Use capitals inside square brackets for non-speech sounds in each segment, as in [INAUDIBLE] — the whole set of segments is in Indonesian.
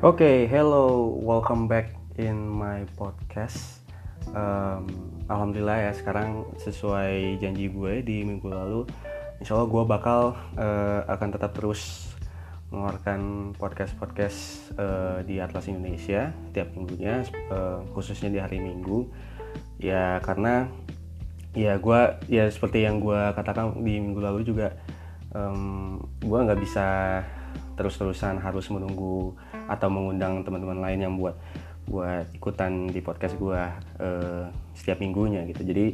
Oke, okay, hello, welcome back in my podcast. Um, Alhamdulillah ya, sekarang sesuai janji gue di minggu lalu, insya Allah gue bakal uh, akan tetap terus mengeluarkan podcast-podcast uh, di Atlas Indonesia tiap minggunya, uh, khususnya di hari Minggu. Ya karena ya gue ya seperti yang gue katakan di minggu lalu juga, um, gue nggak bisa terus-terusan harus menunggu atau mengundang teman-teman lain yang buat buat ikutan di podcast gue uh, setiap minggunya gitu. Jadi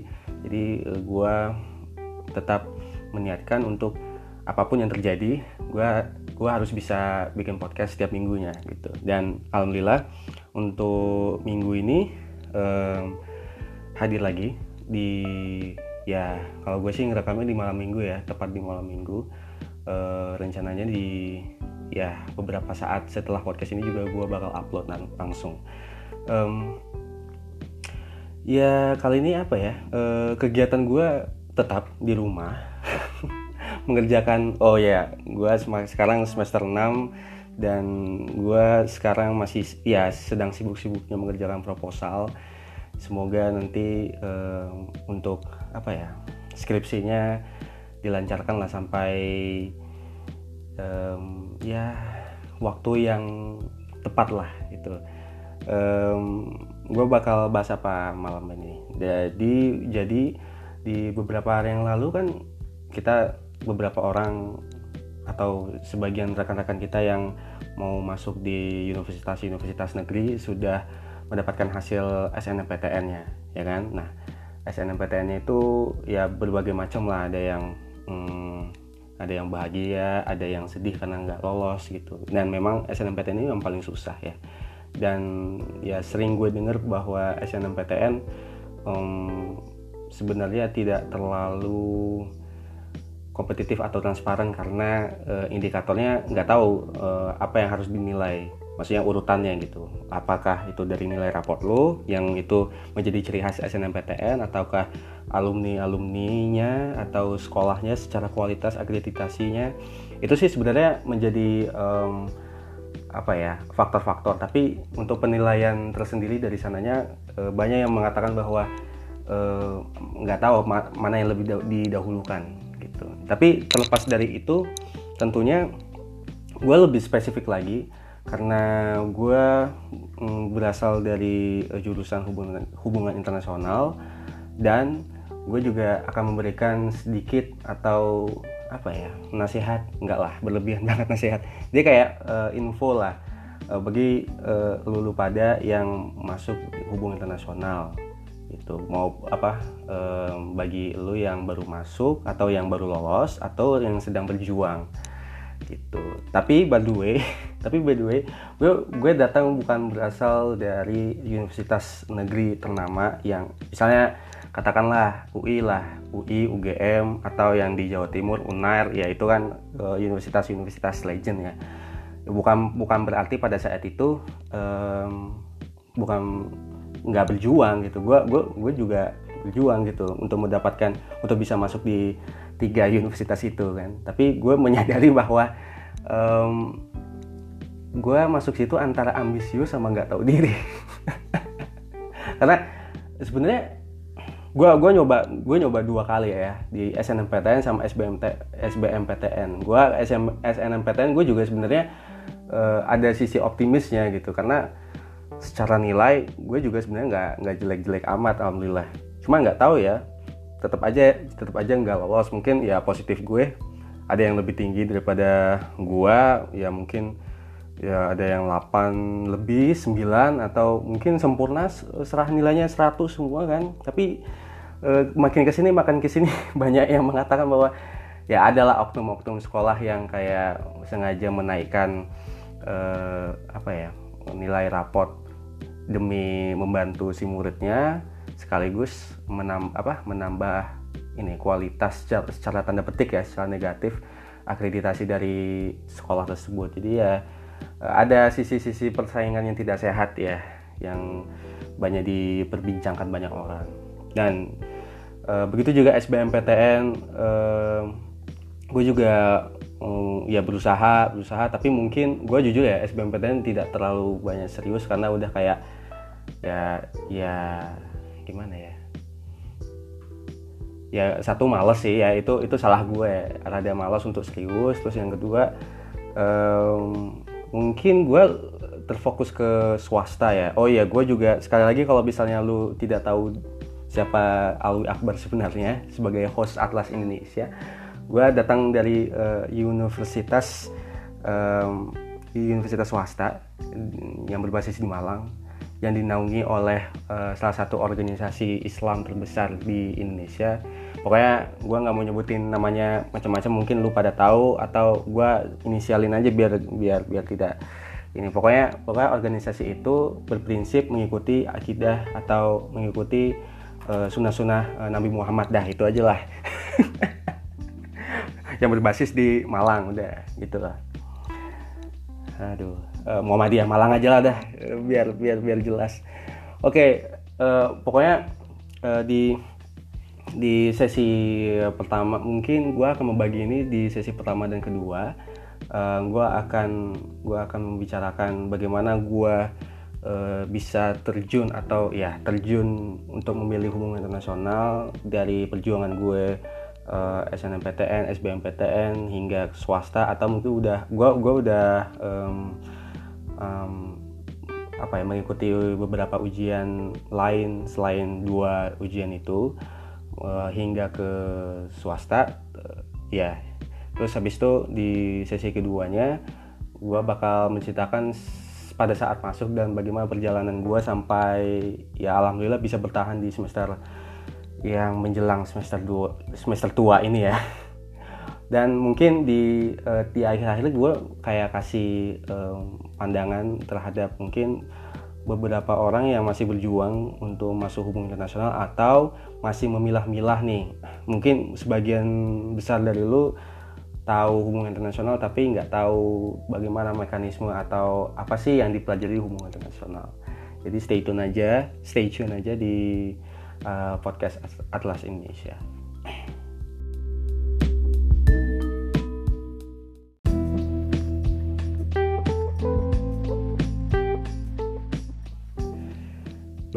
jadi uh, gue tetap meniatkan untuk apa pun yang terjadi gue gue harus bisa bikin podcast setiap minggunya gitu. Dan alhamdulillah untuk minggu ini um, hadir lagi di ya kalau gue sih ngerekamnya di malam minggu ya tepat di malam minggu. Uh, rencananya di ya beberapa saat setelah podcast ini juga gue bakal upload lang langsung. Um, ya kali ini apa ya? Uh, kegiatan gue tetap di rumah. [LAUGHS] Mengerjakan oh ya gue sekarang semester 6 dan gue sekarang masih ya sedang sibuk-sibuknya mengerjakan proposal. Semoga nanti uh, untuk apa ya skripsinya dilancarkan lah sampai um, ya waktu yang tepat lah itu um, gue bakal bahas apa malam ini. Jadi jadi di beberapa hari yang lalu kan kita beberapa orang atau sebagian rekan-rekan kita yang mau masuk di universitas-universitas negeri sudah mendapatkan hasil SNMPTN-nya ya kan? Nah SNMPTN-nya itu ya berbagai macam lah. Ada yang hmm, ada yang bahagia ada yang sedih karena nggak lolos gitu. Dan memang SNMPTN ini yang paling susah ya. Dan ya sering gue denger bahwa SNMPTN um, sebenarnya tidak terlalu kompetitif atau transparan karena uh, indikatornya nggak tahu uh, apa yang harus dinilai maksudnya urutannya gitu. Apakah itu dari nilai raport lo yang itu menjadi ciri khas SNMPTN ataukah alumni alumninya atau sekolahnya secara kualitas akreditasinya? Itu sih sebenarnya menjadi um, apa ya faktor-faktor. Tapi untuk penilaian tersendiri dari sananya e, banyak yang mengatakan bahwa nggak e, tahu ma mana yang lebih didahulukan gitu. Tapi terlepas dari itu tentunya gue lebih spesifik lagi karena gue mm, berasal dari uh, jurusan hubungan hubungan internasional dan gue juga akan memberikan sedikit atau apa ya nasihat enggak lah berlebihan [LAUGHS] banget nasihat. Dia kayak uh, info lah uh, bagi uh, lulu pada yang masuk hubungan internasional itu mau apa um, bagi lu yang baru masuk atau yang baru lolos atau yang sedang berjuang gitu. Tapi by the way [LAUGHS] tapi by the way gue gue datang bukan berasal dari universitas negeri ternama yang misalnya katakanlah UI lah UI UGM atau yang di Jawa Timur Unair ya itu kan uh, universitas-universitas legend ya. Bukan bukan berarti pada saat itu um, bukan nggak berjuang gitu. Gue gue gue juga berjuang gitu untuk mendapatkan untuk bisa masuk di tiga universitas itu kan. Tapi gue menyadari bahwa um, gue masuk situ antara ambisius sama nggak tahu diri. [LAUGHS] Karena sebenarnya gue gue nyoba gue nyoba dua kali ya di SNMPTN sama SBMT SBMPTN gue SM, SNMPTN gue juga sebenarnya uh, ada sisi optimisnya gitu. Karena secara nilai gue juga sebenarnya nggak nggak jelek-jelek amat alhamdulillah. Cuma nggak tahu ya tetap aja tetap aja nggak lolos. Mungkin ya positif gue ada yang lebih tinggi daripada gue ya mungkin ya ada yang 8 lebih 9 atau mungkin sempurna serah nilainya 100 semua kan. Tapi eh, makin ke sini makin ke sini [LAUGHS] banyak yang mengatakan bahwa ya adalah oknum-oknum sekolah yang kayak sengaja menaikkan eh, apa ya nilai raport demi membantu si muridnya sekaligus menambah apa menambah ini kualitas secara, secara tanda petik ya secara negatif akreditasi dari sekolah tersebut. Jadi ya ada sisi-sisi persaingan yang tidak sehat ya yang banyak diperbincangkan banyak orang. Dan e, begitu juga SBMPTN e, gue juga um, ya berusaha berusaha tapi mungkin gue jujur ya SBMPTN tidak terlalu banyak serius karena udah kayak ya ya gimana ya? Ya satu males sih ya itu itu salah gue. Rada males untuk serius. Terus yang kedua um, mungkin gue terfokus ke swasta ya. Oh iya gue juga sekali lagi kalau misalnya lu tidak tahu siapa Alwi Akbar sebenarnya sebagai host Atlas Indonesia gue datang dari uh, universitas um, universitas swasta yang berbasis di Malang yang dinaungi oleh uh, salah satu organisasi Islam terbesar di Indonesia. Pokoknya gue nggak mau nyebutin namanya macam-macam, mungkin lu pada tahu atau gue inisialin aja biar biar biar tidak ini. Pokoknya pokoknya organisasi itu berprinsip mengikuti akidah atau mengikuti uh, sunnah-sunnah uh, Nabi Muhammad dah itu aja lah. [LAUGHS] yang berbasis di Malang udah gitu lah aduh uh, Muhammadiyah Malang aja lah dah biar biar biar jelas. Oke okay, uh, pokoknya uh, di di sesi pertama mungkin gue akan membagi ini di sesi pertama dan kedua. Uh, gue akan gue akan membicarakan bagaimana gue uh, bisa terjun atau ya terjun untuk memilih hubungan internasional dari perjuangan gue uh, SNMPTN, SBMPTN hingga swasta atau mungkin udah gue gua udah um, um, apa ya mengikuti beberapa ujian lain selain dua ujian itu uh, hingga ke swasta uh, ya. Terus habis itu di sesi keduanya gue bakal menceritakan pada saat masuk dan bagaimana perjalanan gue sampai ya alhamdulillah bisa bertahan di semester yang menjelang semester dua semester tua ini ya [LAUGHS] dan mungkin di uh, di akhir-akhir gue kayak kasih uh, pandangan terhadap mungkin beberapa orang yang masih berjuang untuk masuk hubungan internasional atau masih memilah-milah nih mungkin sebagian besar dari lu tahu hubungan internasional tapi nggak tahu bagaimana mekanisme atau apa sih yang dipelajari hubungan internasional jadi stay tune aja stay tune aja di uh, podcast Atlas Indonesia.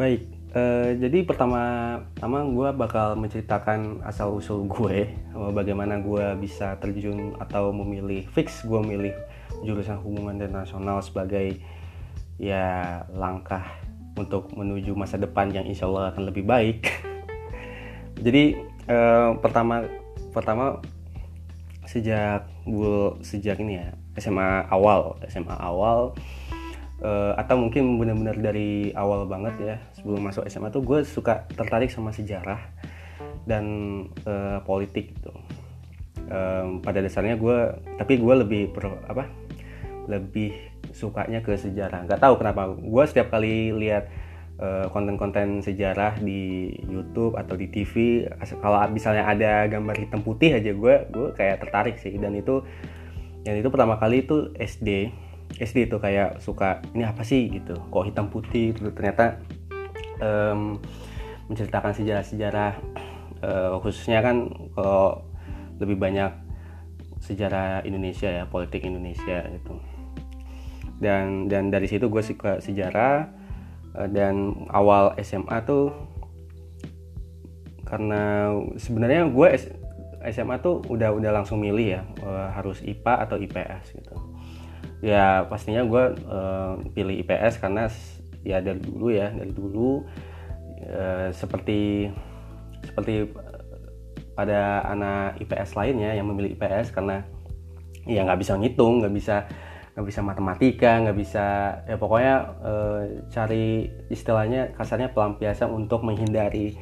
Baik, uh, jadi pertama pertama gue bakal menceritakan asal usul gue, bagaimana gue bisa terjun atau memilih fix gue memilih jurusan hubungan internasional sebagai ya langkah untuk menuju masa depan yang insya Allah akan lebih baik. [LAUGHS] Jadi eh, pertama pertama sejak gue sejak ini ya SMA awal SMA awal eh, atau mungkin benar-benar dari awal banget ya sebelum masuk SMA tuh gue suka tertarik sama sejarah dan eh, politik gitu. Eh, pada dasarnya gue tapi gue lebih pro, apa lebih sukanya ke sejarah. Nggak tahu kenapa gue setiap kali lihat uh, konten-konten sejarah di YouTube atau di TV kalau misalnya ada gambar hitam putih aja gue gue kayak tertarik sih. Dan itu yang itu pertama kali itu SD SD itu kayak suka ini apa sih? gitu. Kok hitam putih? gitu. Ternyata um, menceritakan sejarah-sejarah uh, khususnya kan kalau lebih banyak sejarah Indonesia ya politik Indonesia gitu. Dan dan dari situ gue suka sejarah eh, dan awal SMA tuh karena sebenarnya gue SMA tuh udah udah langsung milih ya eh, harus IPA atau IPS gitu. Ya pastinya gue uh, pilih IPS karena ya dari dulu ya dari dulu. Uh, seperti seperti pada anak IPS lainnya yang memilih IPS karena ya nggak bisa ngitung nggak bisa nggak bisa matematika nggak bisa ya pokoknya e, cari istilahnya kasarnya pelampiasan untuk menghindari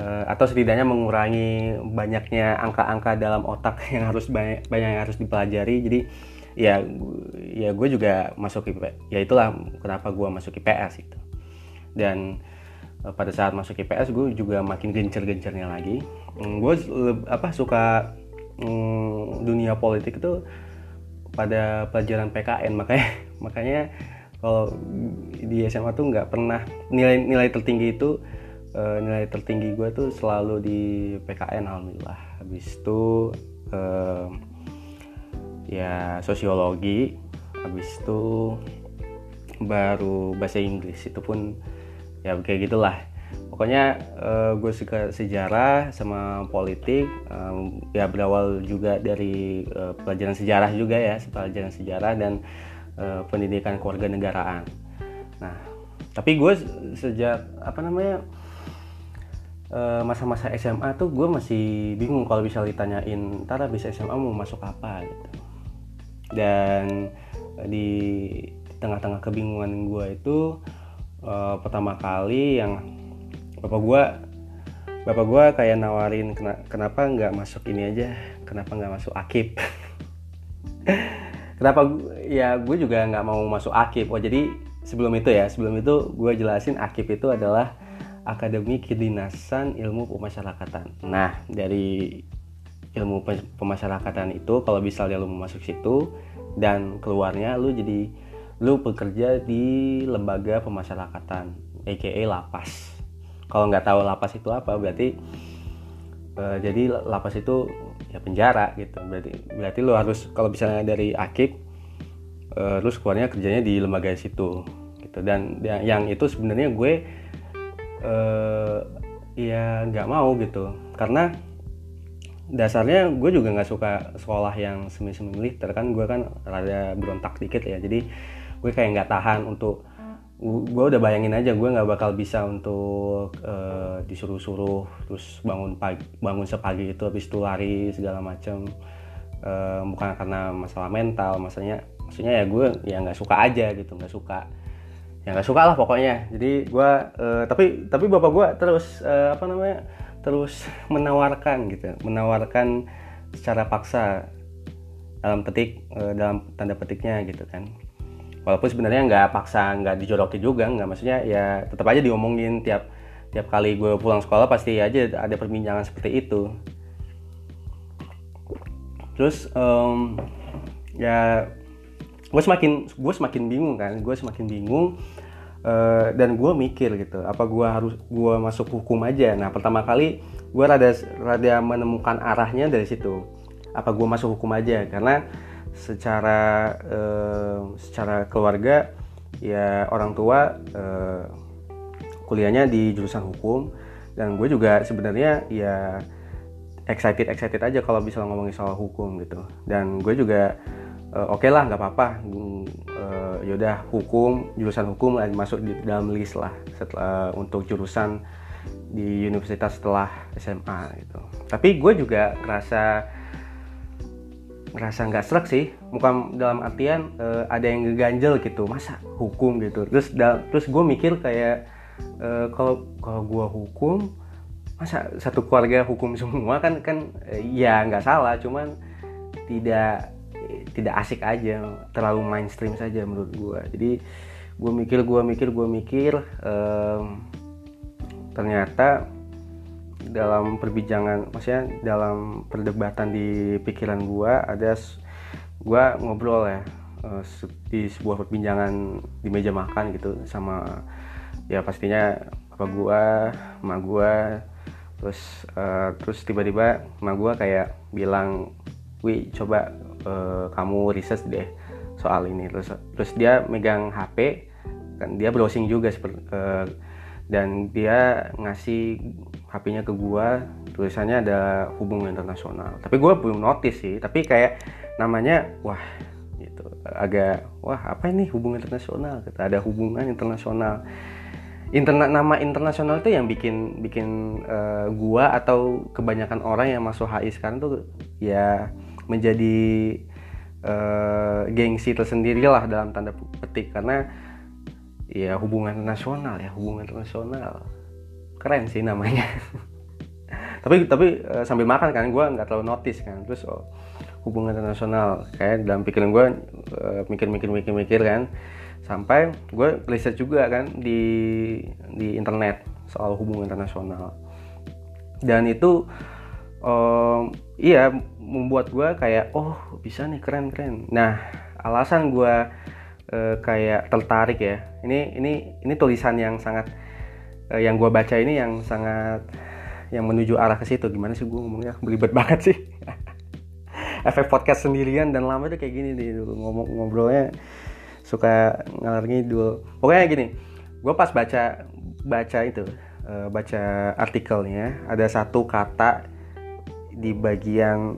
atau setidaknya mengurangi banyaknya angka-angka dalam otak [LAUGHS] yang harus banyak banyak yang harus dipelajari. Jadi ya ya gue juga masuk IP ya itulah kenapa gue masuk IPS itu dan e, pada saat masuk IPS gue juga makin gencer-gencernya lagi. Mm, gue apa suka mm, dunia politik itu pada pelajaran PKN makanya [LAUGHS] makanya kalau di SMA tuh nggak pernah nilai nilai tertinggi itu uh, nilai tertinggi gue tuh selalu di PKN alhamdulillah. Habis itu uh, ya sosiologi. Habis itu baru bahasa Inggris. Itu pun ya kayak gitulah. Pokoknya uh, gue suka sejarah sama politik. Um, ya berawal juga dari uh, pelajaran sejarah juga ya pelajaran sejarah dan uh, pendidikan keluarga negaraan. Nah tapi gue sejak apa namanya masa-masa SMA tuh gue masih bingung kalau bisa ditanyain ntar habis SMA mau masuk apa? Gitu dan di tengah-tengah kebingungan gue itu uh, pertama kali yang bapak gue bapak gue kayak nawarin kenapa nggak masuk ini aja? Kenapa nggak masuk akip [LAUGHS] kenapa ya gue juga nggak mau masuk akip oh jadi sebelum itu ya sebelum itu gue jelasin akip itu adalah Akademi Kedinasan Ilmu Pemasyarakatan. Nah, dari ilmu pemasyarakatan itu kalau misalnya lu mau masuk situ dan keluarnya lu jadi lu bekerja di lembaga pemasyarakatan aka lapas. Kalau nggak tahu lapas itu apa berarti uh, jadi lapas itu ya penjara gitu. Berarti berarti lu harus kalau misalnya dari akik uh, terus keluarnya kerjanya di lembaga situ gitu. Dan yang itu sebenarnya gue uh, ya nggak mau gitu. Karena dasarnya gue juga nggak suka sekolah yang semi-semi militer. Kan gue kan rada berontak dikit ya. Jadi gue kayak nggak tahan untuk gue udah bayangin aja gue nggak bakal bisa untuk uh, disuruh-suruh terus bangun pagi bangun sepagi itu habis itu lari segala macam uh, bukan karena masalah mental maksudnya maksudnya ya gue ya nggak suka aja gitu nggak suka. Ya nggak suka lah pokoknya. Jadi gue uh, tapi tapi bapak gue terus uh, apa namanya terus menawarkan gitu menawarkan secara paksa dalam petik eh, dalam tanda petiknya gitu kan. Walaupun sebenarnya nggak paksa nggak dijoroki juga nggak maksudnya ya tetap aja diomongin tiap tiap kali gue pulang sekolah pasti aja ada perbincangan seperti itu. Terus um, ya gue semakin gue semakin bingung kan gue semakin bingung uh, dan gue mikir gitu apa gue harus gue masuk hukum aja? Nah pertama kali gue rada rada menemukan arahnya dari situ. Apa gue masuk hukum aja? Karena secara uh, secara keluarga ya orang tua uh, kuliahnya di jurusan hukum. Dan gue juga sebenarnya ya excited excited aja kalau bisa ngomongin soal hukum gitu. Dan gue juga uh, oke okay lah nggak apa-apa. Uh, yaudah hukum jurusan hukum masuk di dalam list lah setelah untuk jurusan di universitas setelah SMA gitu. Tapi gue juga ngerasa ngerasa nggak serak sih. Bukan dalam artian uh, ada yang ngeganjel gitu masa hukum? gitu. Terus terus gue mikir kayak kalau kalau gue hukum masa satu keluarga hukum semua kan kan ya nggak salah. Cuman tidak tidak asik aja terlalu mainstream saja menurut gue jadi gue mikir gue mikir gue mikir um, ternyata dalam perbincangan maksudnya dalam perdebatan di pikiran gue ada gue ngobrol ya uh, di sebuah perbincangan di meja makan gitu sama ya pastinya apa gue emak gue terus uh, terus tiba-tiba emak gue kayak bilang Wi coba uh, kamu riset deh soal ini. Terus terus dia megang HP kan dia browsing juga seperti uh, dan dia ngasih HP-nya ke gua. Tulisannya ada hubungan internasional. Tapi gua belum notice sih tapi kayak namanya wah gitu. Agak wah apa ini hubungan internasional? Kita ada hubungan internasional. Internet nama internasional itu yang bikin bikin uh, gua atau kebanyakan orang yang masuk HI sekarang tuh ya menjadi uh, gengsi tersendiri lah dalam tanda petik. Karena ya hubungan nasional ya hubungan internasional. Keren sih namanya. [LAUGHS] Tapi tapi uh, sambil makan kan gue nggak terlalu notice kan. Terus oh, hubungan internasional. Kayak dalam pikiran gue uh, mikir-mikir-mikir-mikir kan. Sampai gue riset juga kan di di internet soal hubungan internasional. Dan itu um, iya membuat gue kayak oh bisa nih keren keren. Nah alasan gue uh, kayak tertarik ya ini ini ini tulisan yang sangat uh, yang gue baca ini yang sangat yang menuju arah ke situ. Gimana sih gue ngomongnya? [LAUGHS] Belibet banget sih. [LAUGHS] Efek podcast sendirian dan lama itu kayak gini nih ngomong ngobrolnya suka ngalor ngidul. Pokoknya gini gue pas baca baca itu uh, baca artikelnya ada satu kata di bagian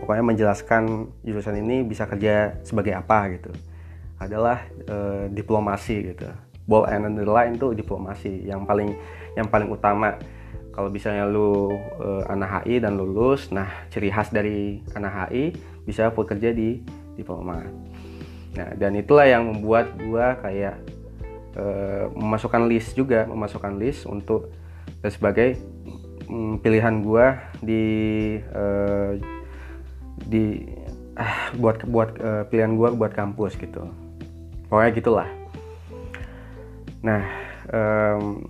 pokoknya menjelaskan jurusan ini bisa kerja sebagai apa gitu. Adalah uh, diplomasi gitu. Ball and underline itu diplomasi. Yang paling yang paling utama kalau misalnya lu uh, anak HI dan lulus nah ciri khas dari anak HI bisa bekerja di diplomat nah dan itulah yang membuat gua kayak uh, memasukkan list juga memasukkan list untuk sebagai um, pilihan gua di uh, di ah, buat buat uh, pilihan gua buat kampus gitu. Pokoknya gitulah. Nah um,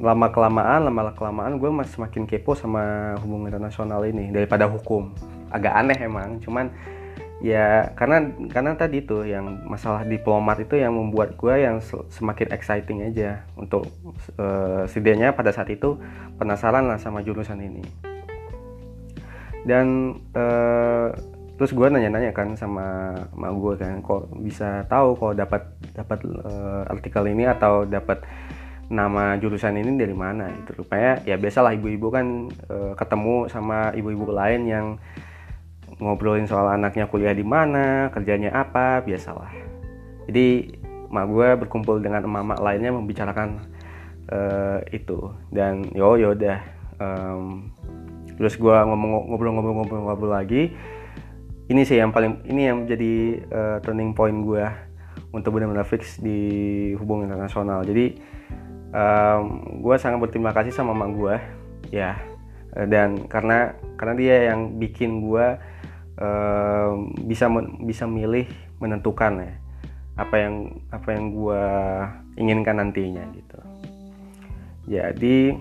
lama kelamaan lama kelamaan gue masih semakin kepo sama hubungan internasional ini daripada hukum. Agak aneh emang cuman ya karena karena tadi tuh yang masalah diplomat itu yang membuat gue yang semakin exciting aja untuk uh, setidaknya pada saat itu penasaran lah sama jurusan ini. Dan uh, terus gue nanya-nanya kan sama mak gue kan kok bisa tahu kok dapat dapat uh, artikel ini atau dapat nama jurusan ini dari mana gitu. Rupanya ya biasalah ibu-ibu kan e, ketemu sama ibu-ibu lain yang ngobrolin soal anaknya kuliah di mana kerjanya apa biasalah. Jadi mak gue berkumpul dengan emak-emak lainnya membicarakan e, itu. Dan yo yaudah um, terus gue ngobrol-ngobrol-ngobrol lagi. Ini sih yang paling ini yang jadi uh, turning point gue untuk benar-benar fix di hubungan internasional. Jadi um, gue sangat berterima kasih sama mama gue ya. Dan karena karena dia yang bikin gue bisa bisa milih menentukan ya apa yang apa yang gue inginkan nantinya gitu. Jadi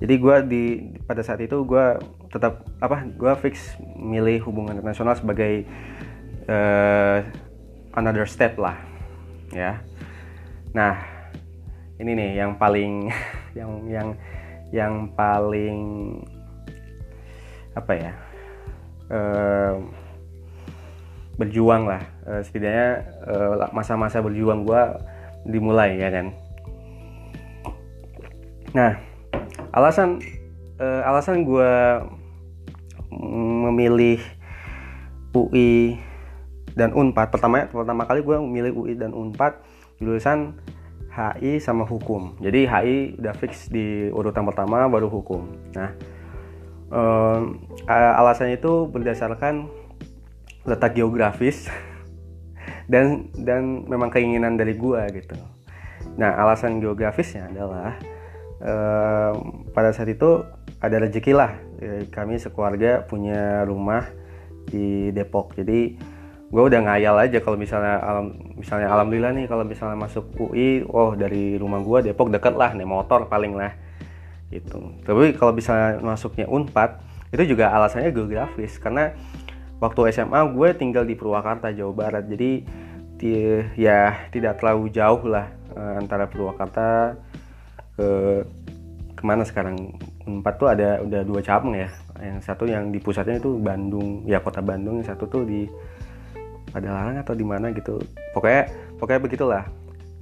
jadi gue di pada saat itu gue tetap apa gue fix milih hubungan internasional sebagai uh, another step lah ya. Nah ini nih yang paling [LAUGHS] yang yang yang paling apa ya uh, berjuang lah uh, setidaknya uh, masa-masa berjuang gue dimulai ya kan nah alasan uh, alasan gue memilih UI dan Unpad pertama pertama kali gue memilih UI dan Unpad jurusan HI sama hukum. Jadi HI udah fix di urutan pertama baru hukum. Nah, um, alasannya itu berdasarkan letak geografis [LAUGHS] dan dan memang keinginan dari gua gitu. Nah, alasan geografisnya adalah um, pada saat itu ada rezeki lah. Kami sekeluarga punya rumah di Depok. Jadi gue udah ngayal aja kalau misalnya alam misalnya alhamdulillah nih kalau misalnya masuk UI oh dari rumah gue Depok deket lah nih motor paling lah gitu. Tapi kalau misalnya masuknya Unpad itu juga alasannya geografis. Karena waktu SMA gue tinggal di Purwakarta Jawa Barat. Jadi di, ya tidak terlalu jauh lah eh, antara Purwakarta ke ke mana sekarang. Unpad tuh ada udah dua cabang ya. Yang satu yang di pusatnya itu Bandung ya kota Bandung. Yang satu tuh di ada larang atau di mana gitu. Pokoknya pokoknya begitulah.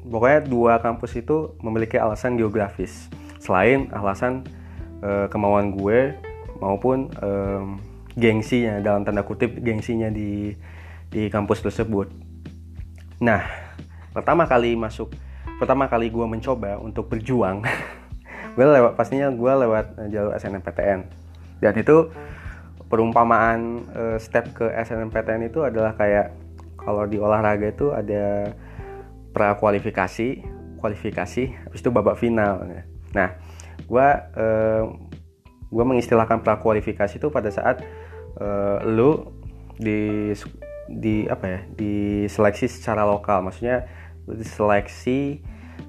Pokoknya dua kampus itu memiliki alasan geografis selain alasan e, kemauan gue maupun e, gengsinya dalam tanda kutip gengsinya di di kampus tersebut. Nah pertama kali masuk pertama kali gue mencoba untuk berjuang [LAUGHS] gue lewat pastinya gue lewat jalur SNMPTN dan itu perumpamaan uh, step ke SNMPTN itu adalah kayak kalau di olahraga itu ada pra kualifikasi kualifikasi habis itu babak final nah gue uh, gue mengistilahkan pra kualifikasi itu pada saat uh, lu di di apa ya diseleksi secara lokal. Maksudnya diseleksi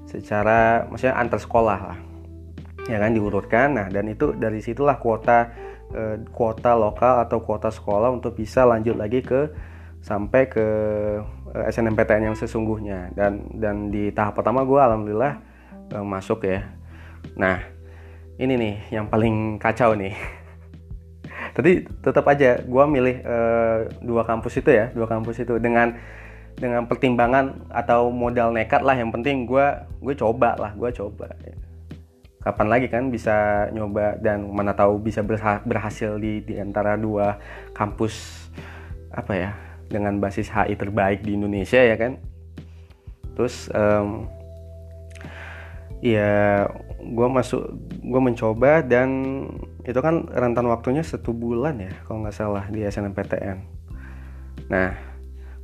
secara maksudnya antar sekolah lah. Ya kan diurutkan. Nah dan itu dari situlah kuota uh, kuota lokal atau kuota sekolah untuk bisa lanjut lagi ke sampai ke eh, SNMPTN yang sesungguhnya. Dan dan di tahap pertama gue alhamdulillah uh, masuk ya nah ini nih yang paling kacau nih. Tapi tetap aja gue milih uh, dua kampus itu ya dua kampus itu. Dengan dengan pertimbangan atau modal nekat lah yang penting gue gue coba lah gue coba. Kapan lagi kan bisa nyoba dan mana tahu bisa berhasil di di antara dua kampus apa ya dengan basis HI terbaik di Indonesia ya kan. Terus um, ya gue masuk gue mencoba dan itu kan rentan waktunya satu bulan ya kalau nggak salah di SNMPTN nah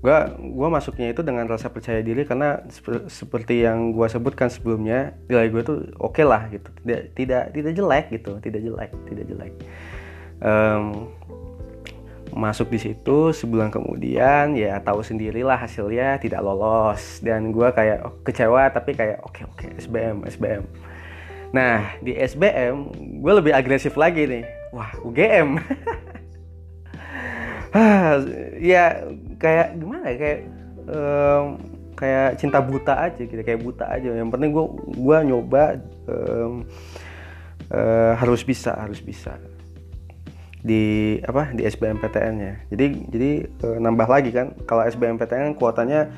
gue gua masuknya itu dengan rasa percaya diri karena sep seperti yang gue sebutkan sebelumnya nilai gue tuh oke okay lah gitu. Tidak tidak tidak jelek gitu tidak jelek tidak jelek. Um, masuk di situ sebulan kemudian ya tahu sendirilah hasilnya tidak lolos. Dan gue kayak oh, kecewa tapi kayak oke okay, oke okay, SBM SBM nah di SBM gue lebih agresif lagi nih. Wah UGM [LAUGHS] ya kayak gimana ya kayak um, kayak cinta buta aja gitu kayak buta aja. Yang penting gue gue nyoba um, uh, harus bisa harus bisa di apa di SBMPTN-nya jadi jadi uh, nambah lagi kan kalau SBMPTN kuotanya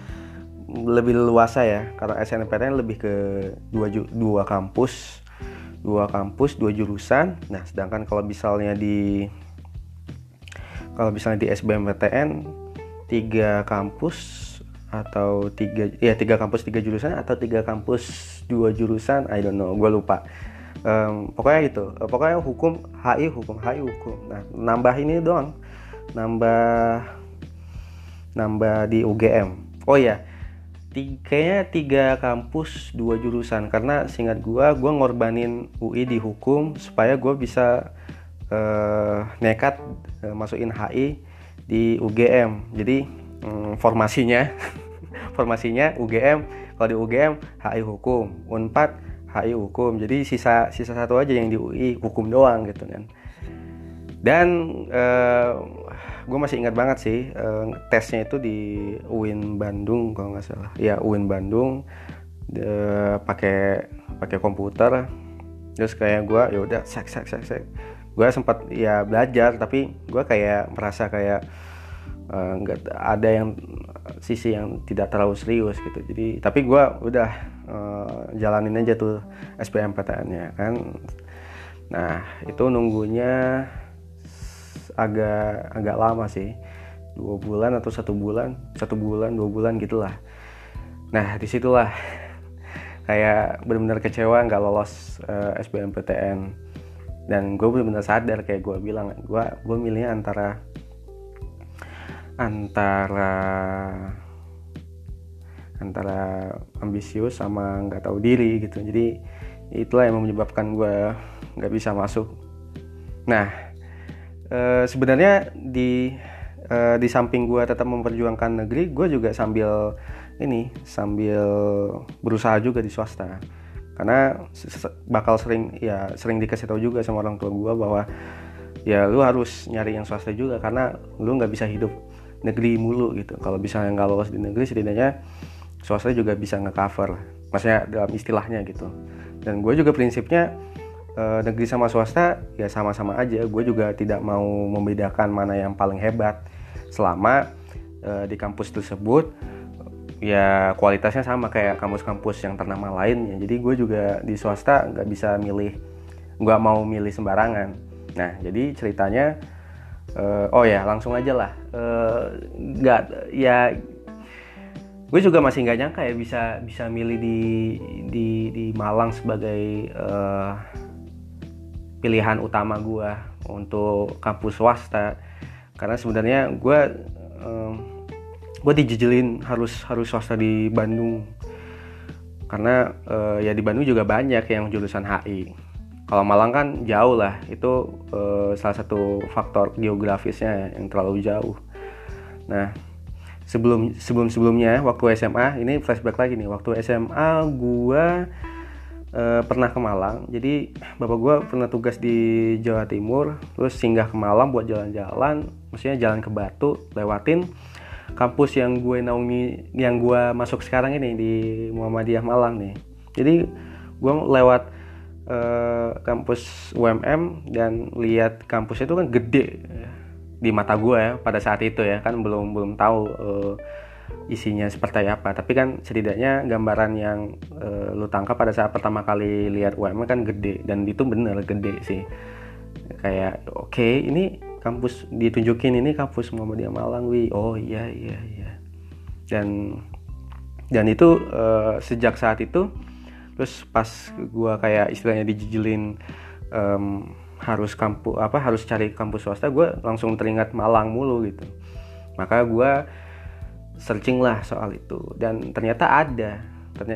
lebih luasa ya. Karena SNMPTN lebih ke dua dua kampus dua kampus dua jurusan. Nah sedangkan kalau misalnya di kalau misalnya di SBMPTN tiga kampus atau tiga ya tiga kampus tiga jurusan atau tiga kampus dua jurusan I don't know gue lupa um, pokoknya itu pokoknya hukum HI hukum HI hukum. Nah nambah ini doang. Nambah nambah di UGM oh ya kayaknya tiga kampus dua jurusan. Karena singkat gue gue ngorbanin UI di hukum supaya gue bisa uh, nekat uh, masukin HI di UGM jadi um, formasinya [LAUGHS] formasinya UGM kalau di UGM HI hukum. Unpad HI hukum. Jadi sisa sisa satu aja yang di UI hukum doang gitu kan. Dan uh, eh, gue masih ingat banget sih uh, tesnya itu di UIN Bandung kalau nggak salah. Ya UIN Bandung pakai pakai komputer. Terus kayak gue ya udah sek sek sek sek. Gue sempat ya belajar tapi gue kayak merasa kayak eh, nggak uh, ada yang sisi yang tidak terlalu serius gitu. Jadi tapi gue udah uh, jalanin aja tuh SBMPTN-nya kan. Nah itu nunggunya agak agak lama sih. Dua bulan atau satu bulan satu bulan dua bulan gitulah. Nah di situlah kayak benar-benar kecewa nggak lolos uh, eh, SBMPTN dan gue benar-benar sadar kayak gue bilang gue gue milihnya antara antara antara ambisius sama nggak tahu diri gitu. Jadi itulah yang menyebabkan gue nggak bisa masuk. Nah e, sebenarnya di e, di samping gue tetap memperjuangkan negeri gue juga sambil ini sambil berusaha juga di swasta. Karena bakal sering ya sering dikasih tahu juga sama orang tua gue bahwa ya lu harus nyari yang swasta juga karena lu nggak bisa hidup negeri mulu gitu. Kalau bisa nggak lolos di negeri setidaknya swasta juga bisa ngecover maksudnya dalam istilahnya gitu. Dan gue juga prinsipnya eh, negeri sama swasta ya sama-sama aja. Gue juga tidak mau membedakan mana yang paling hebat. Selama eh, di kampus tersebut ya kualitasnya sama kayak kampus-kampus yang ternama lainnya jadi gue juga di swasta nggak bisa milih nggak mau milih sembarangan. Nah jadi ceritanya uh, oh ya langsung aja lah. Uh, nggak ya gue juga masih nggak nyangka ya bisa bisa milih di di di Malang sebagai uh, pilihan utama gue untuk kampus swasta. Karena sebenarnya gue um, gue dijejelin harus harus swasta di Bandung. Karena uh, ya di Bandung juga banyak yang jurusan HI kalau Malang kan jauh lah itu uh, salah satu faktor geografisnya yang terlalu jauh. Nah sebelum sebelum sebelumnya waktu SMA ini flashback lagi nih waktu SMA gue uh, pernah ke Malang. Jadi bapak gue pernah tugas di Jawa Timur terus singgah ke Malang buat jalan-jalan maksudnya jalan ke Batu lewatin kampus yang gue naungi yang gue masuk sekarang ini di Muhammadiyah Malang nih. Jadi gue lewat eh, kampus UMM dan lihat kampus itu kan gede di mata gue ya pada saat itu ya. Kan belum belum tahu uh, isinya seperti apa. Tapi kan setidaknya gambaran yang uh, lu tangkap pada saat pertama kali lihat UMM kan gede. Dan itu bener gede sih. Kayak oke okay, ini kampus ditunjukin ini kampus Muhammadiyah Malang wi. Oh iya iya iya. Dan dan itu uh, sejak saat itu terus pas gue kayak istilahnya dijijilin um, harus kampus apa harus cari kampus swasta gue langsung teringat Malang mulu gitu. Maka gue searching lah soal itu. Dan ternyata ada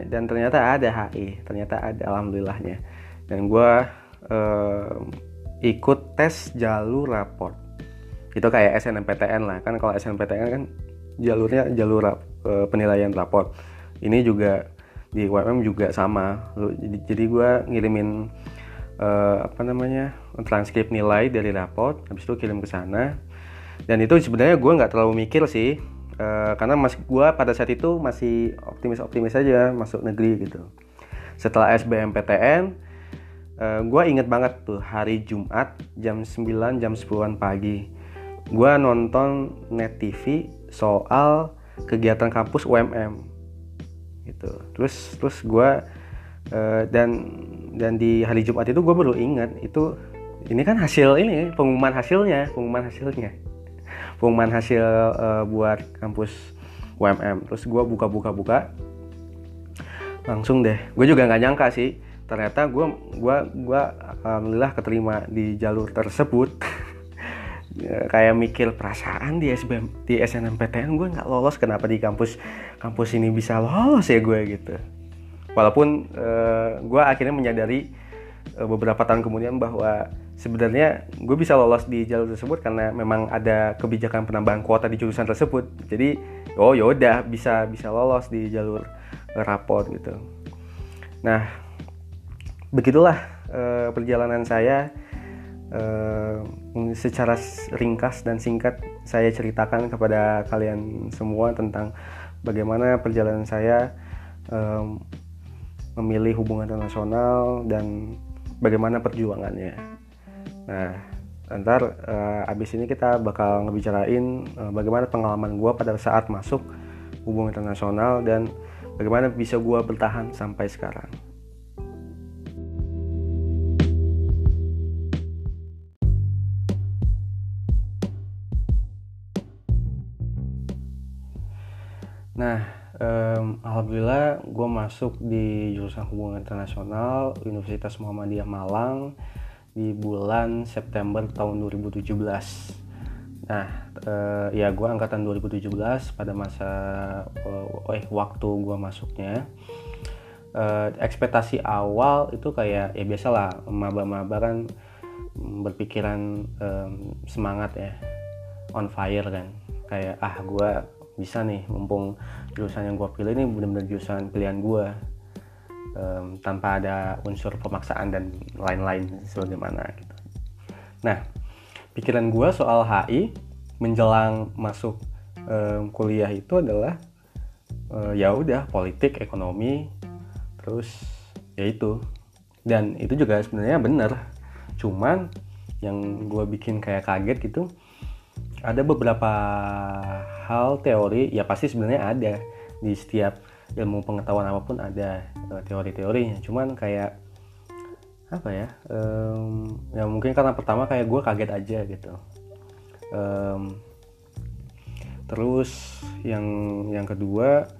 dan ternyata ada HI ternyata ada alhamdulillahnya. Dan gue uh, ikut tes jalur raport. Itu kayak SNMPTN lah. Kan kalau SNMPTN kan jalurnya jalur rap, uh, penilaian raport. Ini juga di UMM juga sama. Jadi, jadi gue ngirimin uh, apa namanya transkrip nilai dari raport habis itu kirim ke sana. Dan itu sebenarnya gue nggak terlalu mikir sih uh, karena mas gue pada saat itu masih optimis optimis saja masuk negeri gitu. Setelah SBMPTN uh, eh, gue inget banget tuh hari Jumat jam 9 jam 10 pagi. Gue nonton net TV soal kegiatan kampus UMM gitu. Terus terus gue uh, dan dan di hari Jumat itu gue baru ingat itu ini kan hasil ini pengumuman hasilnya pengumuman hasilnya. Pengumuman hasil uh, buat kampus UMM terus gue buka-buka buka langsung deh. Gue juga nggak nyangka sih ternyata gue gua gua alhamdulillah keterima di jalur tersebut [LAUGHS] kayak mikir perasaan di SBM di SNMPTN gue nggak lolos kenapa di kampus kampus ini bisa lolos ya gue gitu. Walaupun uh, eh, gue akhirnya menyadari uh, beberapa tahun kemudian bahwa sebenarnya gue bisa lolos di jalur tersebut karena memang ada kebijakan penambahan kuota di jurusan tersebut. Jadi oh yaudah bisa bisa lolos di jalur raport gitu. Nah begitulah uh, perjalanan saya secara ringkas dan singkat saya ceritakan kepada kalian semua tentang bagaimana perjalanan saya um, memilih hubungan internasional dan bagaimana perjuangannya. Nah, ntar uh, abis ini kita bakal ngebicarain uh, bagaimana pengalaman gue pada saat masuk hubungan internasional dan bagaimana bisa gue bertahan sampai sekarang. Nah, um, alhamdulillah gue masuk di jurusan hubungan internasional Universitas Muhammadiyah Malang di bulan September tahun 2017 nah uh, ya gue angkatan 2017 pada masa uh, eh waktu gue masuknya. Uh, ekspektasi awal itu kayak ya biasalah maba-maba kan berpikiran um, semangat ya on fire kan. Kayak ah gue bisa nih mumpung jurusan yang gue pilih ini benar-benar jurusan pilihan gue um, tanpa ada unsur pemaksaan dan lain-lain sebagaimana gitu. Nah, pikiran gue soal HI menjelang masuk um, kuliah itu adalah uh, ya udah politik, ekonomi, terus ya itu dan itu juga sebenarnya benar. Cuman yang gue bikin kayak kaget gitu ada beberapa hal teori ya pasti sebenarnya ada. Di setiap ilmu pengetahuan apa pun ada uh, teori-teorinya. Cuman kayak apa ya um, ya mungkin karena pertama kayak gue kaget aja gitu. Um, terus yang yang kedua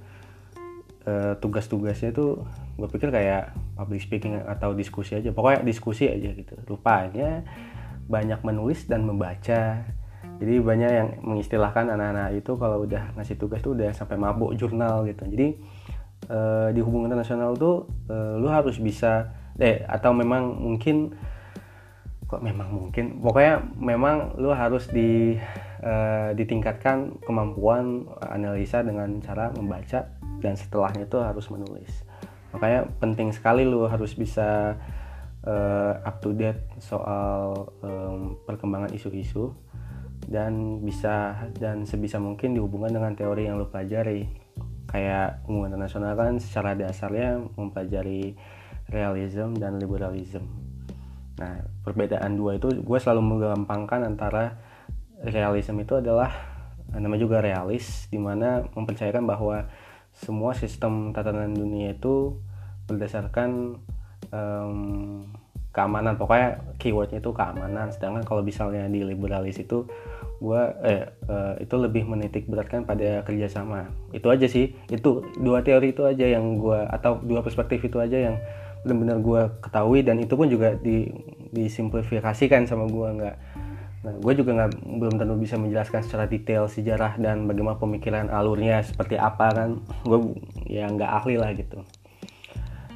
uh, tugas-tugasnya tuh gue pikir kayak public speaking atau diskusi aja. Pokoknya diskusi aja gitu. Rupanya banyak menulis dan membaca jadi banyak yang mengistilahkan anak-anak itu kalau udah ngasih tugas tuh udah sampai mabuk jurnal gitu. Jadi uh, di hubungan internasional tuh uh, lu harus bisa eh atau memang mungkin kok memang mungkin? Pokoknya memang lu harus di uh, ditingkatkan kemampuan analisa dengan cara membaca dan setelahnya itu harus menulis. Makanya penting sekali lu harus bisa uh, up to date soal um, perkembangan isu-isu dan bisa dan sebisa mungkin dihubungkan dengan teori yang lo pelajari. Kayak hubungan internasional kan secara dasarnya mempelajari realism dan liberalism. Nah perbedaan dua itu gue selalu menggampangkan antara realism itu adalah nama juga realis di mana mempercayakan bahwa semua sistem tatanan dunia itu berdasarkan um, keamanan. Pokoknya keywordnya itu keamanan. Sedangkan kalau misalnya di liberalis itu gue eh, uh, itu lebih menitik beratkan pada kerjasama. Itu aja sih. Itu dua teori itu aja yang gue atau dua perspektif itu aja yang benar-benar gue ketahui. Dan itu pun juga di disimplifikasikan sama gue nggak nah gue juga nggak belum tentu bisa menjelaskan secara detail sejarah dan bagaimana pemikiran alurnya seperti apa kan. Gue ya nggak ahli lah gitu.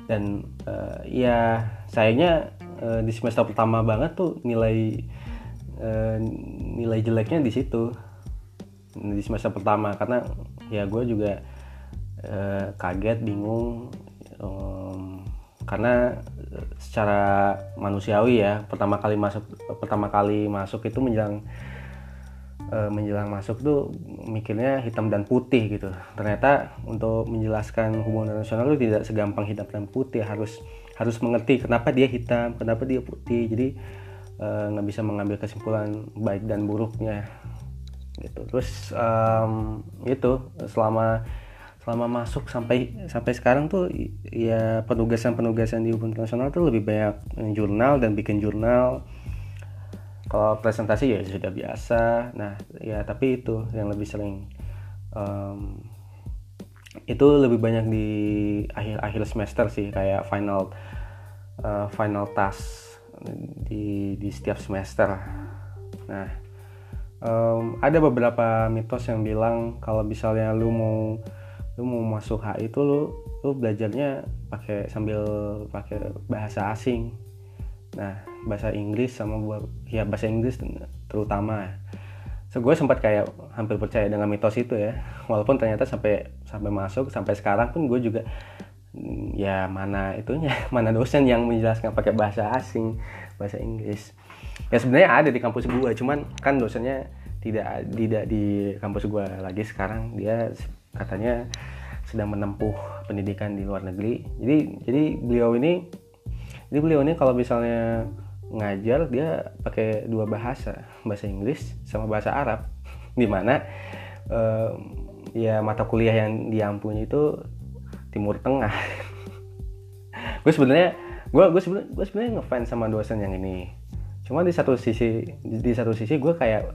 Dan uh, ya sayangnya uh, di semester pertama banget tuh nilai uh, nilai jeleknya di situ. Di semester pertama karena ya gue juga uh, kaget bingung um, karena secara manusiawi ya pertama kali masuk pertama kali masuk itu menjelang menjelang masuk tuh mikirnya hitam dan putih gitu. Ternyata untuk menjelaskan hubungan nasional itu tidak segampang hitam dan putih harus harus mengerti kenapa dia hitam kenapa dia putih. Jadi eh, nggak bisa mengambil kesimpulan baik dan buruknya. Gitu. Terus um, itu selama selama masuk sampai sampai sekarang tuh ya penugasan-penugasan di hubungan internasional tuh lebih banyak jurnal dan bikin jurnal. Kalau presentasi ya sudah biasa. Nah ya tapi itu yang lebih sering um, itu lebih banyak di akhir-akhir semester sih kayak final uh, final task di di setiap semester. Nah, um, ada beberapa mitos yang bilang kalau misalnya lu mau lu mau masuk HI itu lu lu belajarnya pakai sambil pakai bahasa asing. Nah, bahasa Inggris sama buat ya bahasa Inggris terutama. So, gue sempat kayak hampir percaya dengan mitos itu ya, walaupun ternyata sampai sampai masuk sampai sekarang pun gue juga ya mana itunya [LAUGHS] mana dosen yang menjelaskan pakai bahasa asing bahasa Inggris. Ya sebenarnya ada di kampus gue cuman kan dosennya tidak tidak di kampus gue lagi. Sekarang dia katanya sedang menempuh pendidikan di luar negeri. Jadi jadi beliau ini jadi beliau ini kalau misalnya ngajar dia pakai dua bahasa bahasa Inggris sama bahasa Arab. [LAUGHS] Di mana uh, ya mata kuliah yang diampuni itu Timur Tengah. [LAUGHS] Gue sebenarnya gue gue sebenarnya gue sebenarnya ngefans sama dosen yang ini. Cuma di satu sisi di satu sisi gue kayak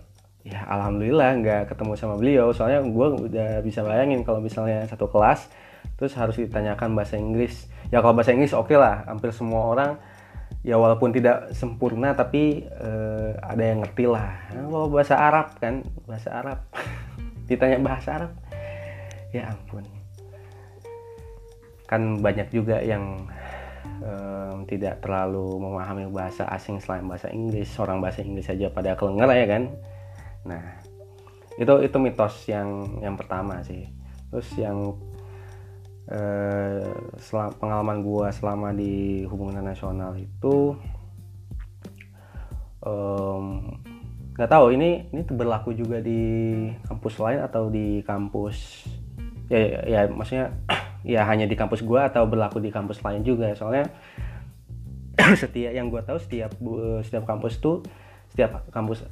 ya alhamdulillah nggak ketemu sama beliau. Soalnya gue udah bisa bayangin kalau misalnya satu kelas terus harus ditanyakan bahasa Inggris. Ya kalau bahasa Inggris oke okay lah hampir semua orang ya walaupun tidak sempurna tapi uh, ada yang ngerti lah. Kalau bahasa Arab kan bahasa Arab [LAUGHS] ditanya bahasa Arab. Ya ampun. Kan banyak juga yang um, tidak terlalu memahami bahasa asing selain bahasa Inggris. Orang bahasa Inggris saja pada kelengar ya kan? Nah itu itu mitos yang yang pertama sih. Terus yang eh, pengalaman gua selama di hubungan nasional itu nggak tahu ini ini berlaku juga di kampus lain atau di kampus ya ya, ya maksudnya [CLEARS THROAT] ya hanya di kampus gue atau berlaku di kampus lain juga. Soalnya [CLEARS THROAT] setiap yang gue tahu setiap setiap kampus tuh setiap kampus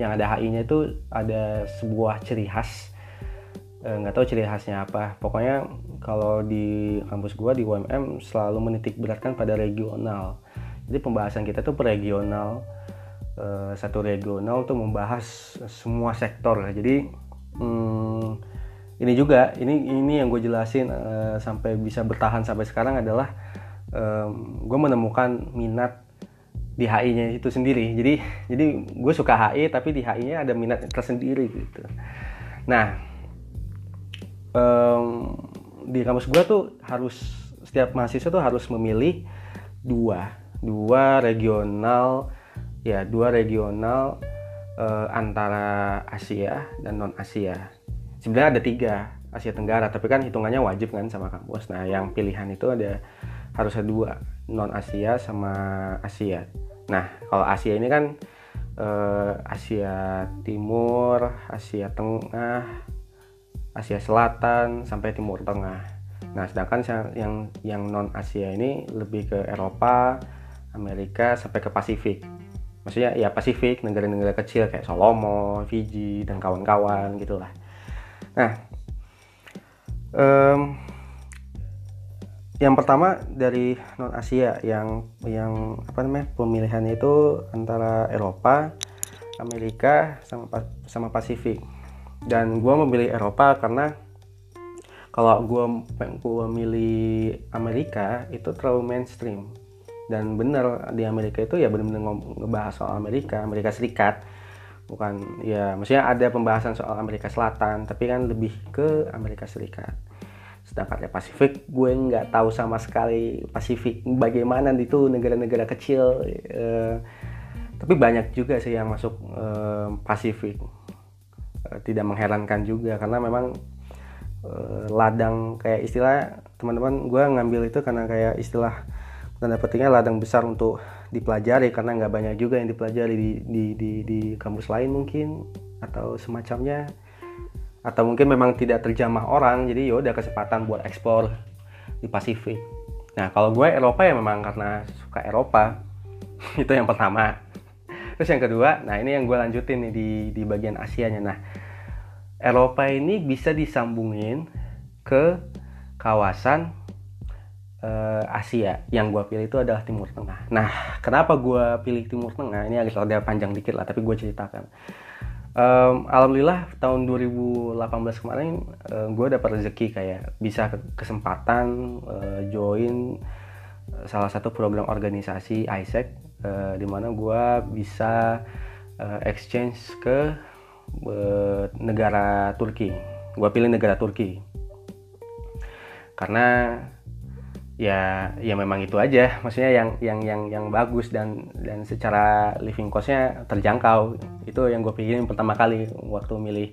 yang ada HI-nya itu ada sebuah ciri khas. Eh, nggak e, tahu ciri khasnya apa. Pokoknya kalau di kampus gue di UMM selalu menitik beratkan pada regional. Jadi pembahasan kita tuh per regional e, satu regional tuh membahas semua sektor jadi hmm, ini juga ini ini yang gue jelasin uh, sampai bisa bertahan sampai sekarang adalah um, gue menemukan minat di HI-nya itu sendiri. Jadi jadi gue suka HI tapi di HI-nya ada minat tersendiri gitu. Nah um, di kampus gue tuh harus setiap mahasiswa tuh harus memilih dua dua regional ya dua regional uh, antara Asia dan non Asia sebenarnya ada tiga Asia Tenggara tapi kan hitungannya wajib kan sama kampus nah yang pilihan itu ada harus ada dua non Asia sama Asia. Nah kalau Asia ini kan eh, Asia Timur Asia Tengah Asia Selatan sampai Timur Tengah. Nah, sedangkan yang yang non Asia ini lebih ke Eropa, Amerika sampai ke Pasifik. Maksudnya ya Pasifik, negara-negara kecil kayak Solomon, Fiji dan kawan-kawan gitulah. Nah, um, yang pertama dari non Asia yang yang apa namanya pemilihannya itu antara Eropa, Amerika sama sama Pasifik. Dan gue memilih Eropa karena kalau gue gua milih Amerika itu terlalu mainstream dan bener di Amerika itu ya bener-bener ngebahas soal Amerika Amerika Serikat. Bukan ya maksudnya ada pembahasan soal Amerika Selatan tapi kan lebih ke Amerika Serikat. Sedangkan ya Pasifik gue nggak tahu sama sekali Pasifik bagaimana itu negara-negara kecil eh, tapi banyak juga sih yang masuk eh, Pasifik. Eh, tidak mengherankan juga karena memang eh, ladang kayak istilah teman-teman gue ngambil itu karena kayak istilah tanda petiknya ladang besar untuk dipelajari karena nggak banyak juga yang dipelajari di, di, di, di kampus lain mungkin atau semacamnya. Atau mungkin memang tidak terjamah orang jadi ya udah kesempatan buat ekspor di Pasifik. Nah kalau gue Eropa ya memang karena suka Eropa. [LAUGHS] Itu yang pertama. Terus yang kedua nah ini yang gue lanjutin nih di di bagian Asianya. Nah Eropa ini bisa disambungin ke kawasan uh, Asia yang gue pilih itu adalah Timur Tengah. Nah, kenapa gue pilih Timur Tengah? Ini agak ada panjang dikit lah, tapi gue ceritakan um, alhamdulillah tahun 2018 kemarin uh, gue dapat rezeki kayak bisa kesempatan uh, join salah satu program organisasi ISEC uh, di mana gue bisa uh, exchange ke uh, negara Turki gue pilih negara Turki karena ya ya memang itu aja. Maksudnya yang yang yang yang bagus dan dan secara living costnya terjangkau. Itu yang gue pikirin pertama kali waktu milih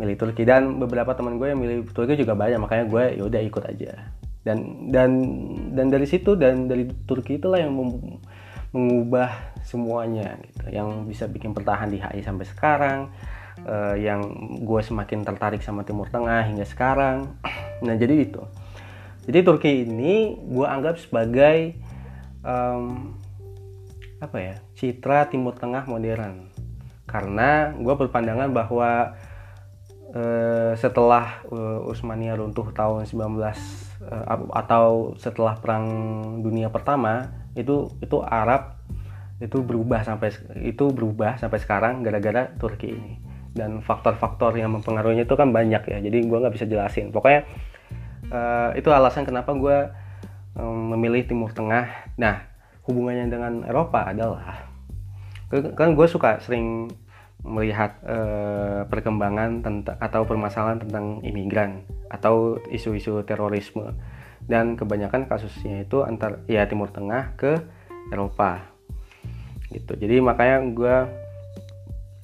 milih Turki. Dan beberapa teman gue yang milih Turki juga banyak makanya gue ya udah ikut aja. Dan dan dan dari situ dan dari Turki itulah yang mengubah semuanya gitu. Yang bisa bikin pertahan di HI sampai sekarang uh, yang gue semakin tertarik sama Timur Tengah hingga sekarang. [CLEARS THROAT] Nah jadi itu jadi Turki ini gue anggap sebagai um, apa ya citra Timur Tengah modern. Karena gue berpandangan bahwa uh, setelah uh, Utsmania runtuh tahun 19 uh, atau setelah Perang Dunia Pertama itu itu Arab itu berubah sampai itu berubah sampai sekarang gara-gara Turki ini. Dan faktor-faktor yang mempengaruhinya itu kan banyak ya. Jadi gue nggak bisa jelasin. Pokoknya uh, itu alasan kenapa gue um, memilih Timur Tengah. Nah hubungannya dengan Eropa adalah kan gue suka sering melihat uh, perkembangan tentang atau permasalahan tentang imigran atau isu-isu terorisme. Dan kebanyakan kasusnya itu antar ya Timur Tengah ke Eropa. Gitu. Jadi makanya gue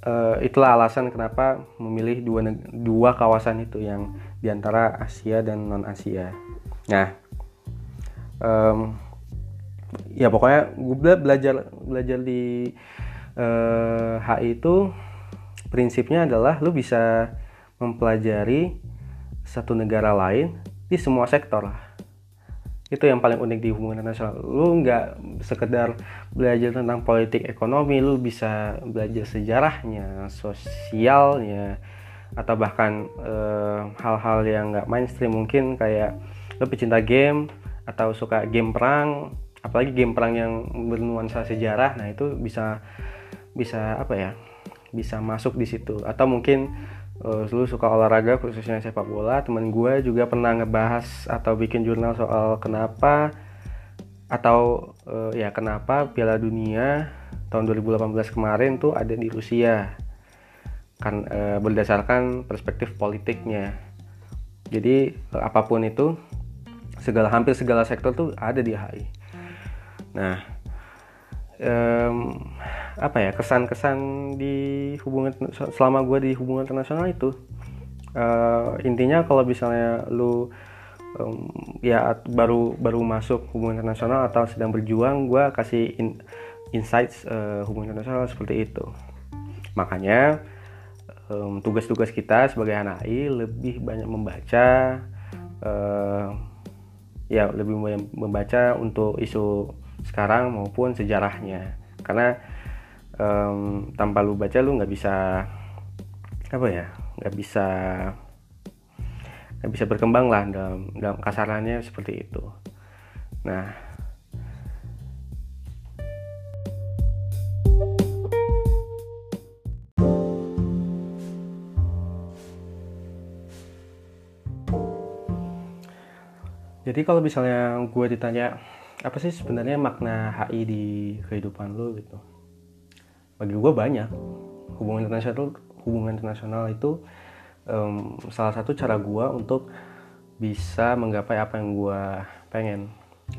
uh, itulah alasan kenapa memilih dua dua kawasan itu yang di antara Asia dan non Asia. Nah, um, ya pokoknya gue belajar belajar di uh, eh, HI itu prinsipnya adalah lu bisa mempelajari satu negara lain di semua sektor lah itu yang paling unik di hubungan internasional lu nggak sekedar belajar tentang politik ekonomi lu bisa belajar sejarahnya sosialnya atau bahkan eh, hal-hal uh, yang nggak mainstream mungkin kayak lo pecinta game atau suka game perang apalagi game perang yang bernuansa sejarah nah itu bisa bisa apa ya bisa masuk di situ. Atau mungkin uh, lu suka olahraga khususnya sepak bola teman gue juga pernah ngebahas atau bikin jurnal soal kenapa atau uh, ya kenapa Piala Dunia tahun 2018 kemarin tuh ada di Rusia kan e, berdasarkan perspektif politiknya. Jadi e, apa pun itu segala hampir segala sektor tuh ada di HI nah um, apa ya kesan-kesan di hubungan selama gue di hubungan internasional itu uh, intinya kalau misalnya lu um, ya baru baru masuk hubungan internasional atau sedang berjuang gue kasih in, insights uh, hubungan internasional seperti itu. Makanya tugas tugas-tugas kita sebagai anak AI lebih banyak membaca uh, ya lebih membaca untuk isu sekarang maupun sejarahnya. Karena um, tanpa lu baca lu nggak bisa apa ya nggak bisa nggak bisa berkembang lah dalam dalam kasarannya seperti itu. Nah jadi kalau misalnya gue ditanya apa sih sebenarnya makna HI di kehidupan lo gitu. Bagi gue banyak. Hubungan internasional hubungan internasional itu um, salah satu cara gue untuk bisa menggapai apa yang gue pengen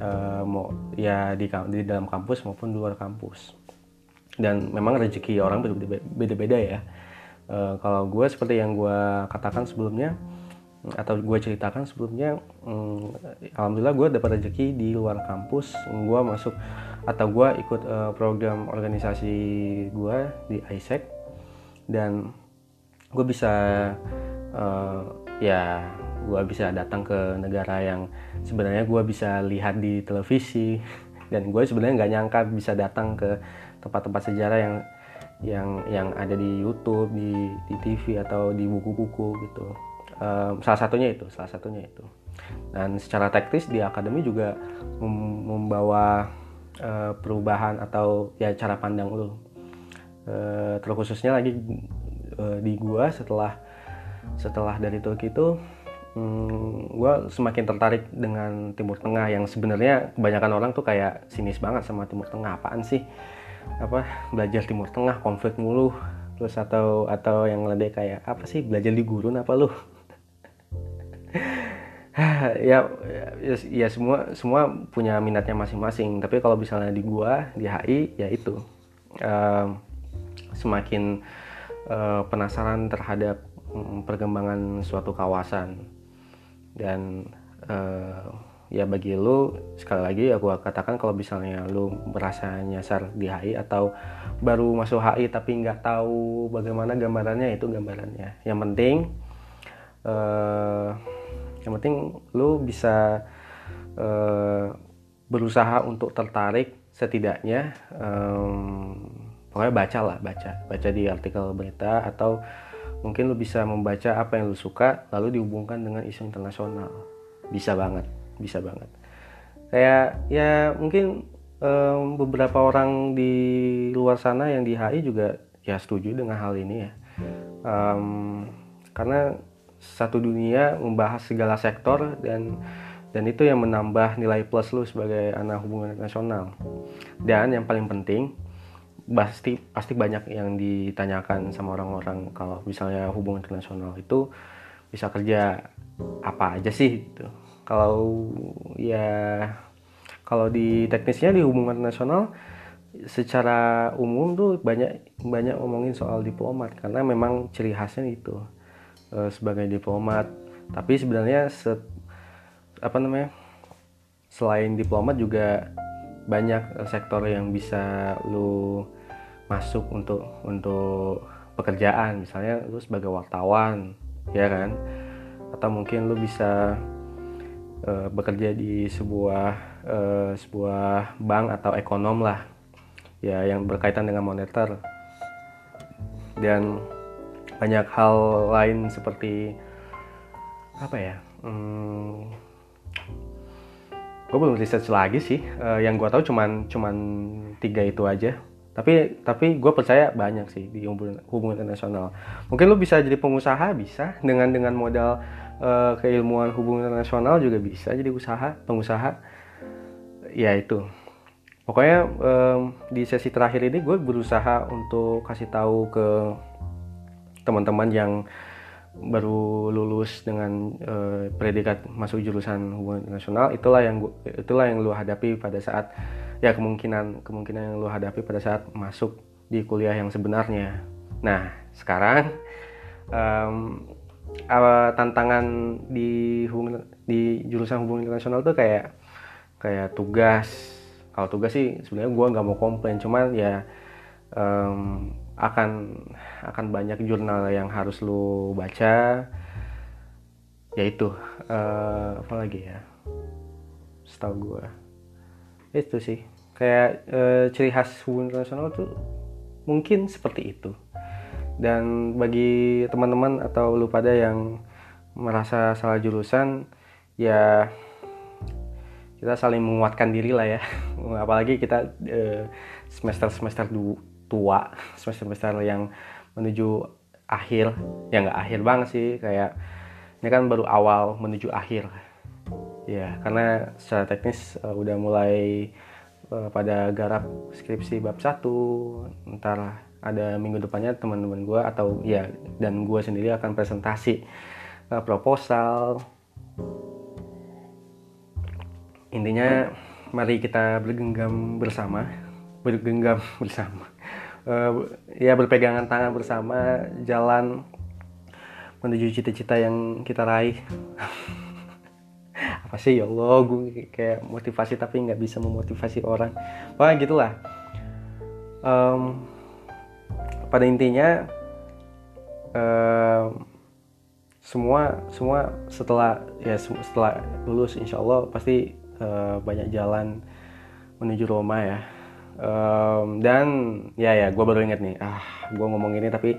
uh, mau ya di di dalam kampus maupun di luar kampus. Dan memang rezeki orang beda-beda ya. Uh, kalau gue seperti yang gue katakan sebelumnya atau gue ceritakan sebelumnya hmm, alhamdulillah gue dapat rezeki di luar kampus. Gue masuk atau gue ikut uh, program organisasi gue di ISEC dan gue bisa uh, ya gue bisa datang ke negara yang sebenarnya gue bisa lihat di televisi. [LAUGHS] Dan gue sebenarnya nggak nyangka bisa datang ke tempat-tempat sejarah yang yang yang ada di YouTube di di TV atau di buku-buku gitu um, salah satunya itu salah satunya itu. Dan secara teknis di akademi juga membawa uh, perubahan atau ya cara pandang lo uh, terkhususnya lagi uh, di gua setelah setelah dari Turki itu um, gua semakin tertarik dengan Timur Tengah yang sebenarnya kebanyakan orang tuh kayak sinis banget sama Timur Tengah. Apaan sih? Apa belajar Timur Tengah konflik mulu. Terus atau atau yang lebih kayak apa sih belajar di gurun apa lu [LAUGHS] ya, ya ya semua semua punya minatnya masing-masing. Tapi kalau misalnya di gua di HI ya itu. Uh, semakin uh, penasaran terhadap um, perkembangan suatu kawasan. Dan uh, ya bagi lu sekali lagi aku katakan kalau misalnya lu merasa nyasar di HI atau baru masuk HI tapi nggak tahu bagaimana gambarannya itu gambarannya. Yang penting uh, yang penting lu bisa uh, berusaha untuk tertarik setidaknya um, pokoknya baca lah baca. Baca di artikel berita atau mungkin lu bisa membaca apa yang lu suka lalu dihubungkan dengan isu internasional. Bisa banget bisa banget. Kayak ya mungkin um, beberapa orang di luar sana yang di HI juga ya setuju dengan hal ini ya. Um, karena satu dunia membahas segala sektor dan dan itu yang menambah nilai plus lu sebagai anak hubungan internasional dan yang paling penting pasti pasti banyak yang ditanyakan sama orang-orang kalau misalnya hubungan internasional itu bisa kerja apa aja sih gitu. Kalau ya kalau di teknisnya di hubungan internasional secara umum tuh banyak banyak ngomongin soal diplomat karena memang ciri khasnya itu uh, sebagai diplomat. Tapi sebenarnya set, apa namanya selain diplomat juga banyak sektor yang bisa lu masuk untuk untuk pekerjaan. Misalnya lu sebagai wartawan ya kan? Atau mungkin lu bisa uh, bekerja di sebuah uh, sebuah bank atau ekonom lah ya yang berkaitan dengan moneter. Dan banyak hal lain seperti apa ya hmm, gue belum research lagi sih. Uh, yang gue tahu cuman cuman tiga itu aja. Tapi tapi gue percaya banyak sih di hubungan, internasional. Mungkin lo bisa jadi pengusaha bisa. Dengan dengan modal uh, keilmuan hubungan internasional juga bisa jadi usaha pengusaha. Ya itu. Pokoknya um, di sesi terakhir ini gue berusaha untuk kasih tahu ke teman-teman yang baru lulus dengan uh, predikat masuk jurusan hubungan internasional itulah yang gua, itulah yang lu hadapi pada saat ya kemungkinan kemungkinan yang lu hadapi pada saat masuk di kuliah yang sebenarnya. Nah sekarang um, uh, tantangan di hubungan di jurusan hubungan internasional tuh kayak kayak tugas. Kalau tugas sih sebenarnya gue nggak mau komplain cuman ya um, akan akan banyak jurnal yang harus lu baca. Yaitu uh, apa lagi ya? Setahu gue itu sih. Kayak uh, ciri khas hubungan internasional tuh mungkin seperti itu. Dan bagi teman-teman atau lu pada yang merasa salah jurusan ya kita saling menguatkan diri lah ya. [LAUGHS] Apalagi kita uh, semester semester tua [LAUGHS] semester semester yang menuju akhir. Ya nggak akhir banget sih kayak ini kan baru awal menuju akhir. Ya karena secara teknis uh, udah mulai uh, pada garap skripsi bab satu. Ntar ada minggu depannya teman-teman gue atau ya dan gue sendiri akan presentasi uh, proposal. Intinya mari kita bergenggam bersama. Bergenggam [LAUGHS] bersama uh, ya berpegangan tangan bersama jalan menuju cita-cita yang kita raih. [LAUGHS] Apa sih? Ya Allah gue kayak motivasi tapi nggak bisa memotivasi orang. Wah gitulah. Um, pada intinya um, semua semua setelah ya setelah lulus insya Allah pasti uh, banyak jalan menuju Roma ya um, dan ya ya gue baru inget nih ah gue ngomong ini tapi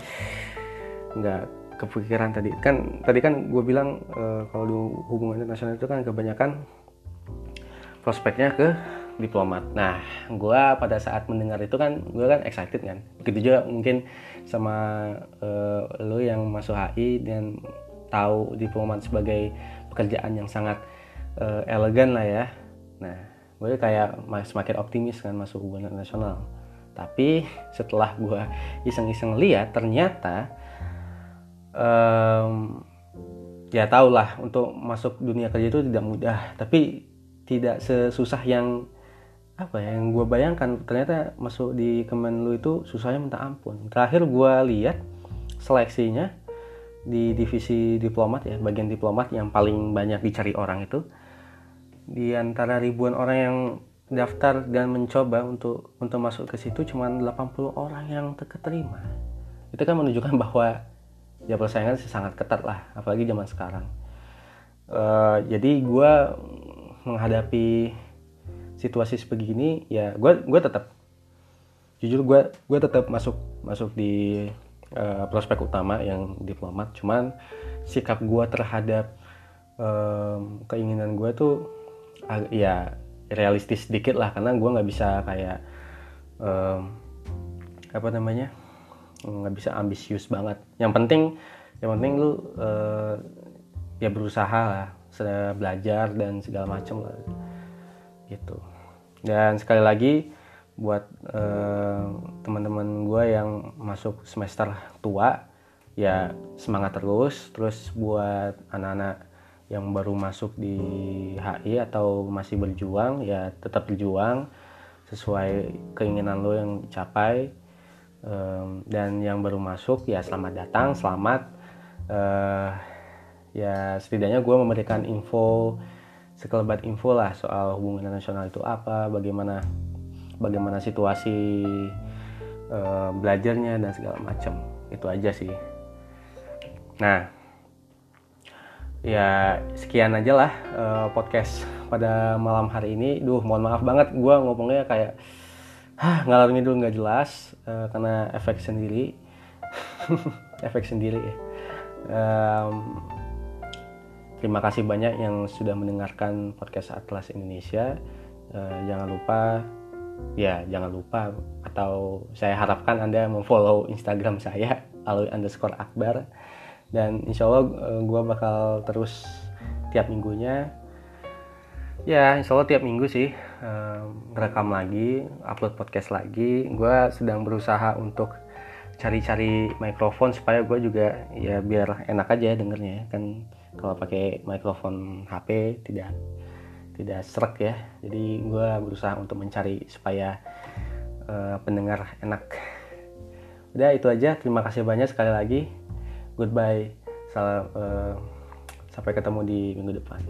nggak kepikiran tadi kan tadi kan gue bilang uh, kalau di hubungan internasional itu kan kebanyakan prospeknya ke diplomat. Nah, gue pada saat mendengar itu kan gue kan excited kan. Begitu juga mungkin sama uh, lo yang masuk HI dan tahu diplomat sebagai pekerjaan yang sangat uh, elegan lah ya. Nah, gue kayak semakin optimis kan masuk hubungan internasional. Tapi setelah gue iseng-iseng lihat ternyata um, ya tau lah untuk masuk dunia kerja itu tidak mudah. Tapi tidak sesusah yang apa ya yang gue bayangkan. Ternyata masuk di Kemenlu itu susahnya minta ampun. Terakhir gue lihat seleksinya di divisi diplomat ya bagian diplomat yang paling banyak dicari orang itu di antara ribuan orang yang daftar dan mencoba untuk untuk masuk ke situ cuma 80 orang yang terketerima. Itu kan menunjukkan [LAUGHS] bahwa ya persaingan sangat ketat lah apalagi zaman sekarang. Uh, jadi gue menghadapi situasi sebegini ya gue gue tetap jujur gue gue tetap masuk masuk di uh, prospek utama yang diplomat. Cuman sikap gue terhadap um, keinginan gue tuh uh, ya realistis sedikit lah karena gue nggak bisa kayak um, apa namanya nggak bisa ambisius banget. Yang penting yang penting lu uh, ya berusaha lah belajar dan segala macam lah gitu. Dan sekali lagi buat uh, teman-teman gue yang masuk semester tua ya semangat terus. Terus buat anak-anak yang baru masuk di HI atau masih berjuang ya tetap berjuang sesuai keinginan lo yang dicapai. Um, dan yang baru masuk ya selamat datang selamat. Uh, ya setidaknya gue memberikan info sekelebat info lah soal hubungan nasional itu apa bagaimana bagaimana situasi uh, belajarnya dan segala macam. Itu aja sih. Nah ya sekian aja lah uh, podcast pada malam hari ini. Duh mohon maaf banget gue ngomongnya kayak Hah, ngalor ngidul nggak jelas uh, karena efek sendiri. [LAUGHS] Efek sendiri ya. Um, terima kasih banyak yang sudah mendengarkan podcast Atlas Indonesia. Uh, jangan lupa ya jangan lupa atau saya harapkan anda memfollow Instagram saya [LAUGHS] alwi underscore akbar dan insya Allah uh, gue bakal terus tiap minggunya. Ya insya Allah tiap minggu sih ngerekam lagi upload podcast lagi. Gue sedang berusaha untuk cari-cari mikrofon supaya gue juga ya biar enak aja dengernya. Ya. kan kalau pakai mikrofon HP tidak tidak serak ya. Jadi gue berusaha untuk mencari supaya uh, pendengar enak. Udah itu aja. Terima kasih banyak sekali lagi goodbye. Salam uh, sampai ketemu di minggu depan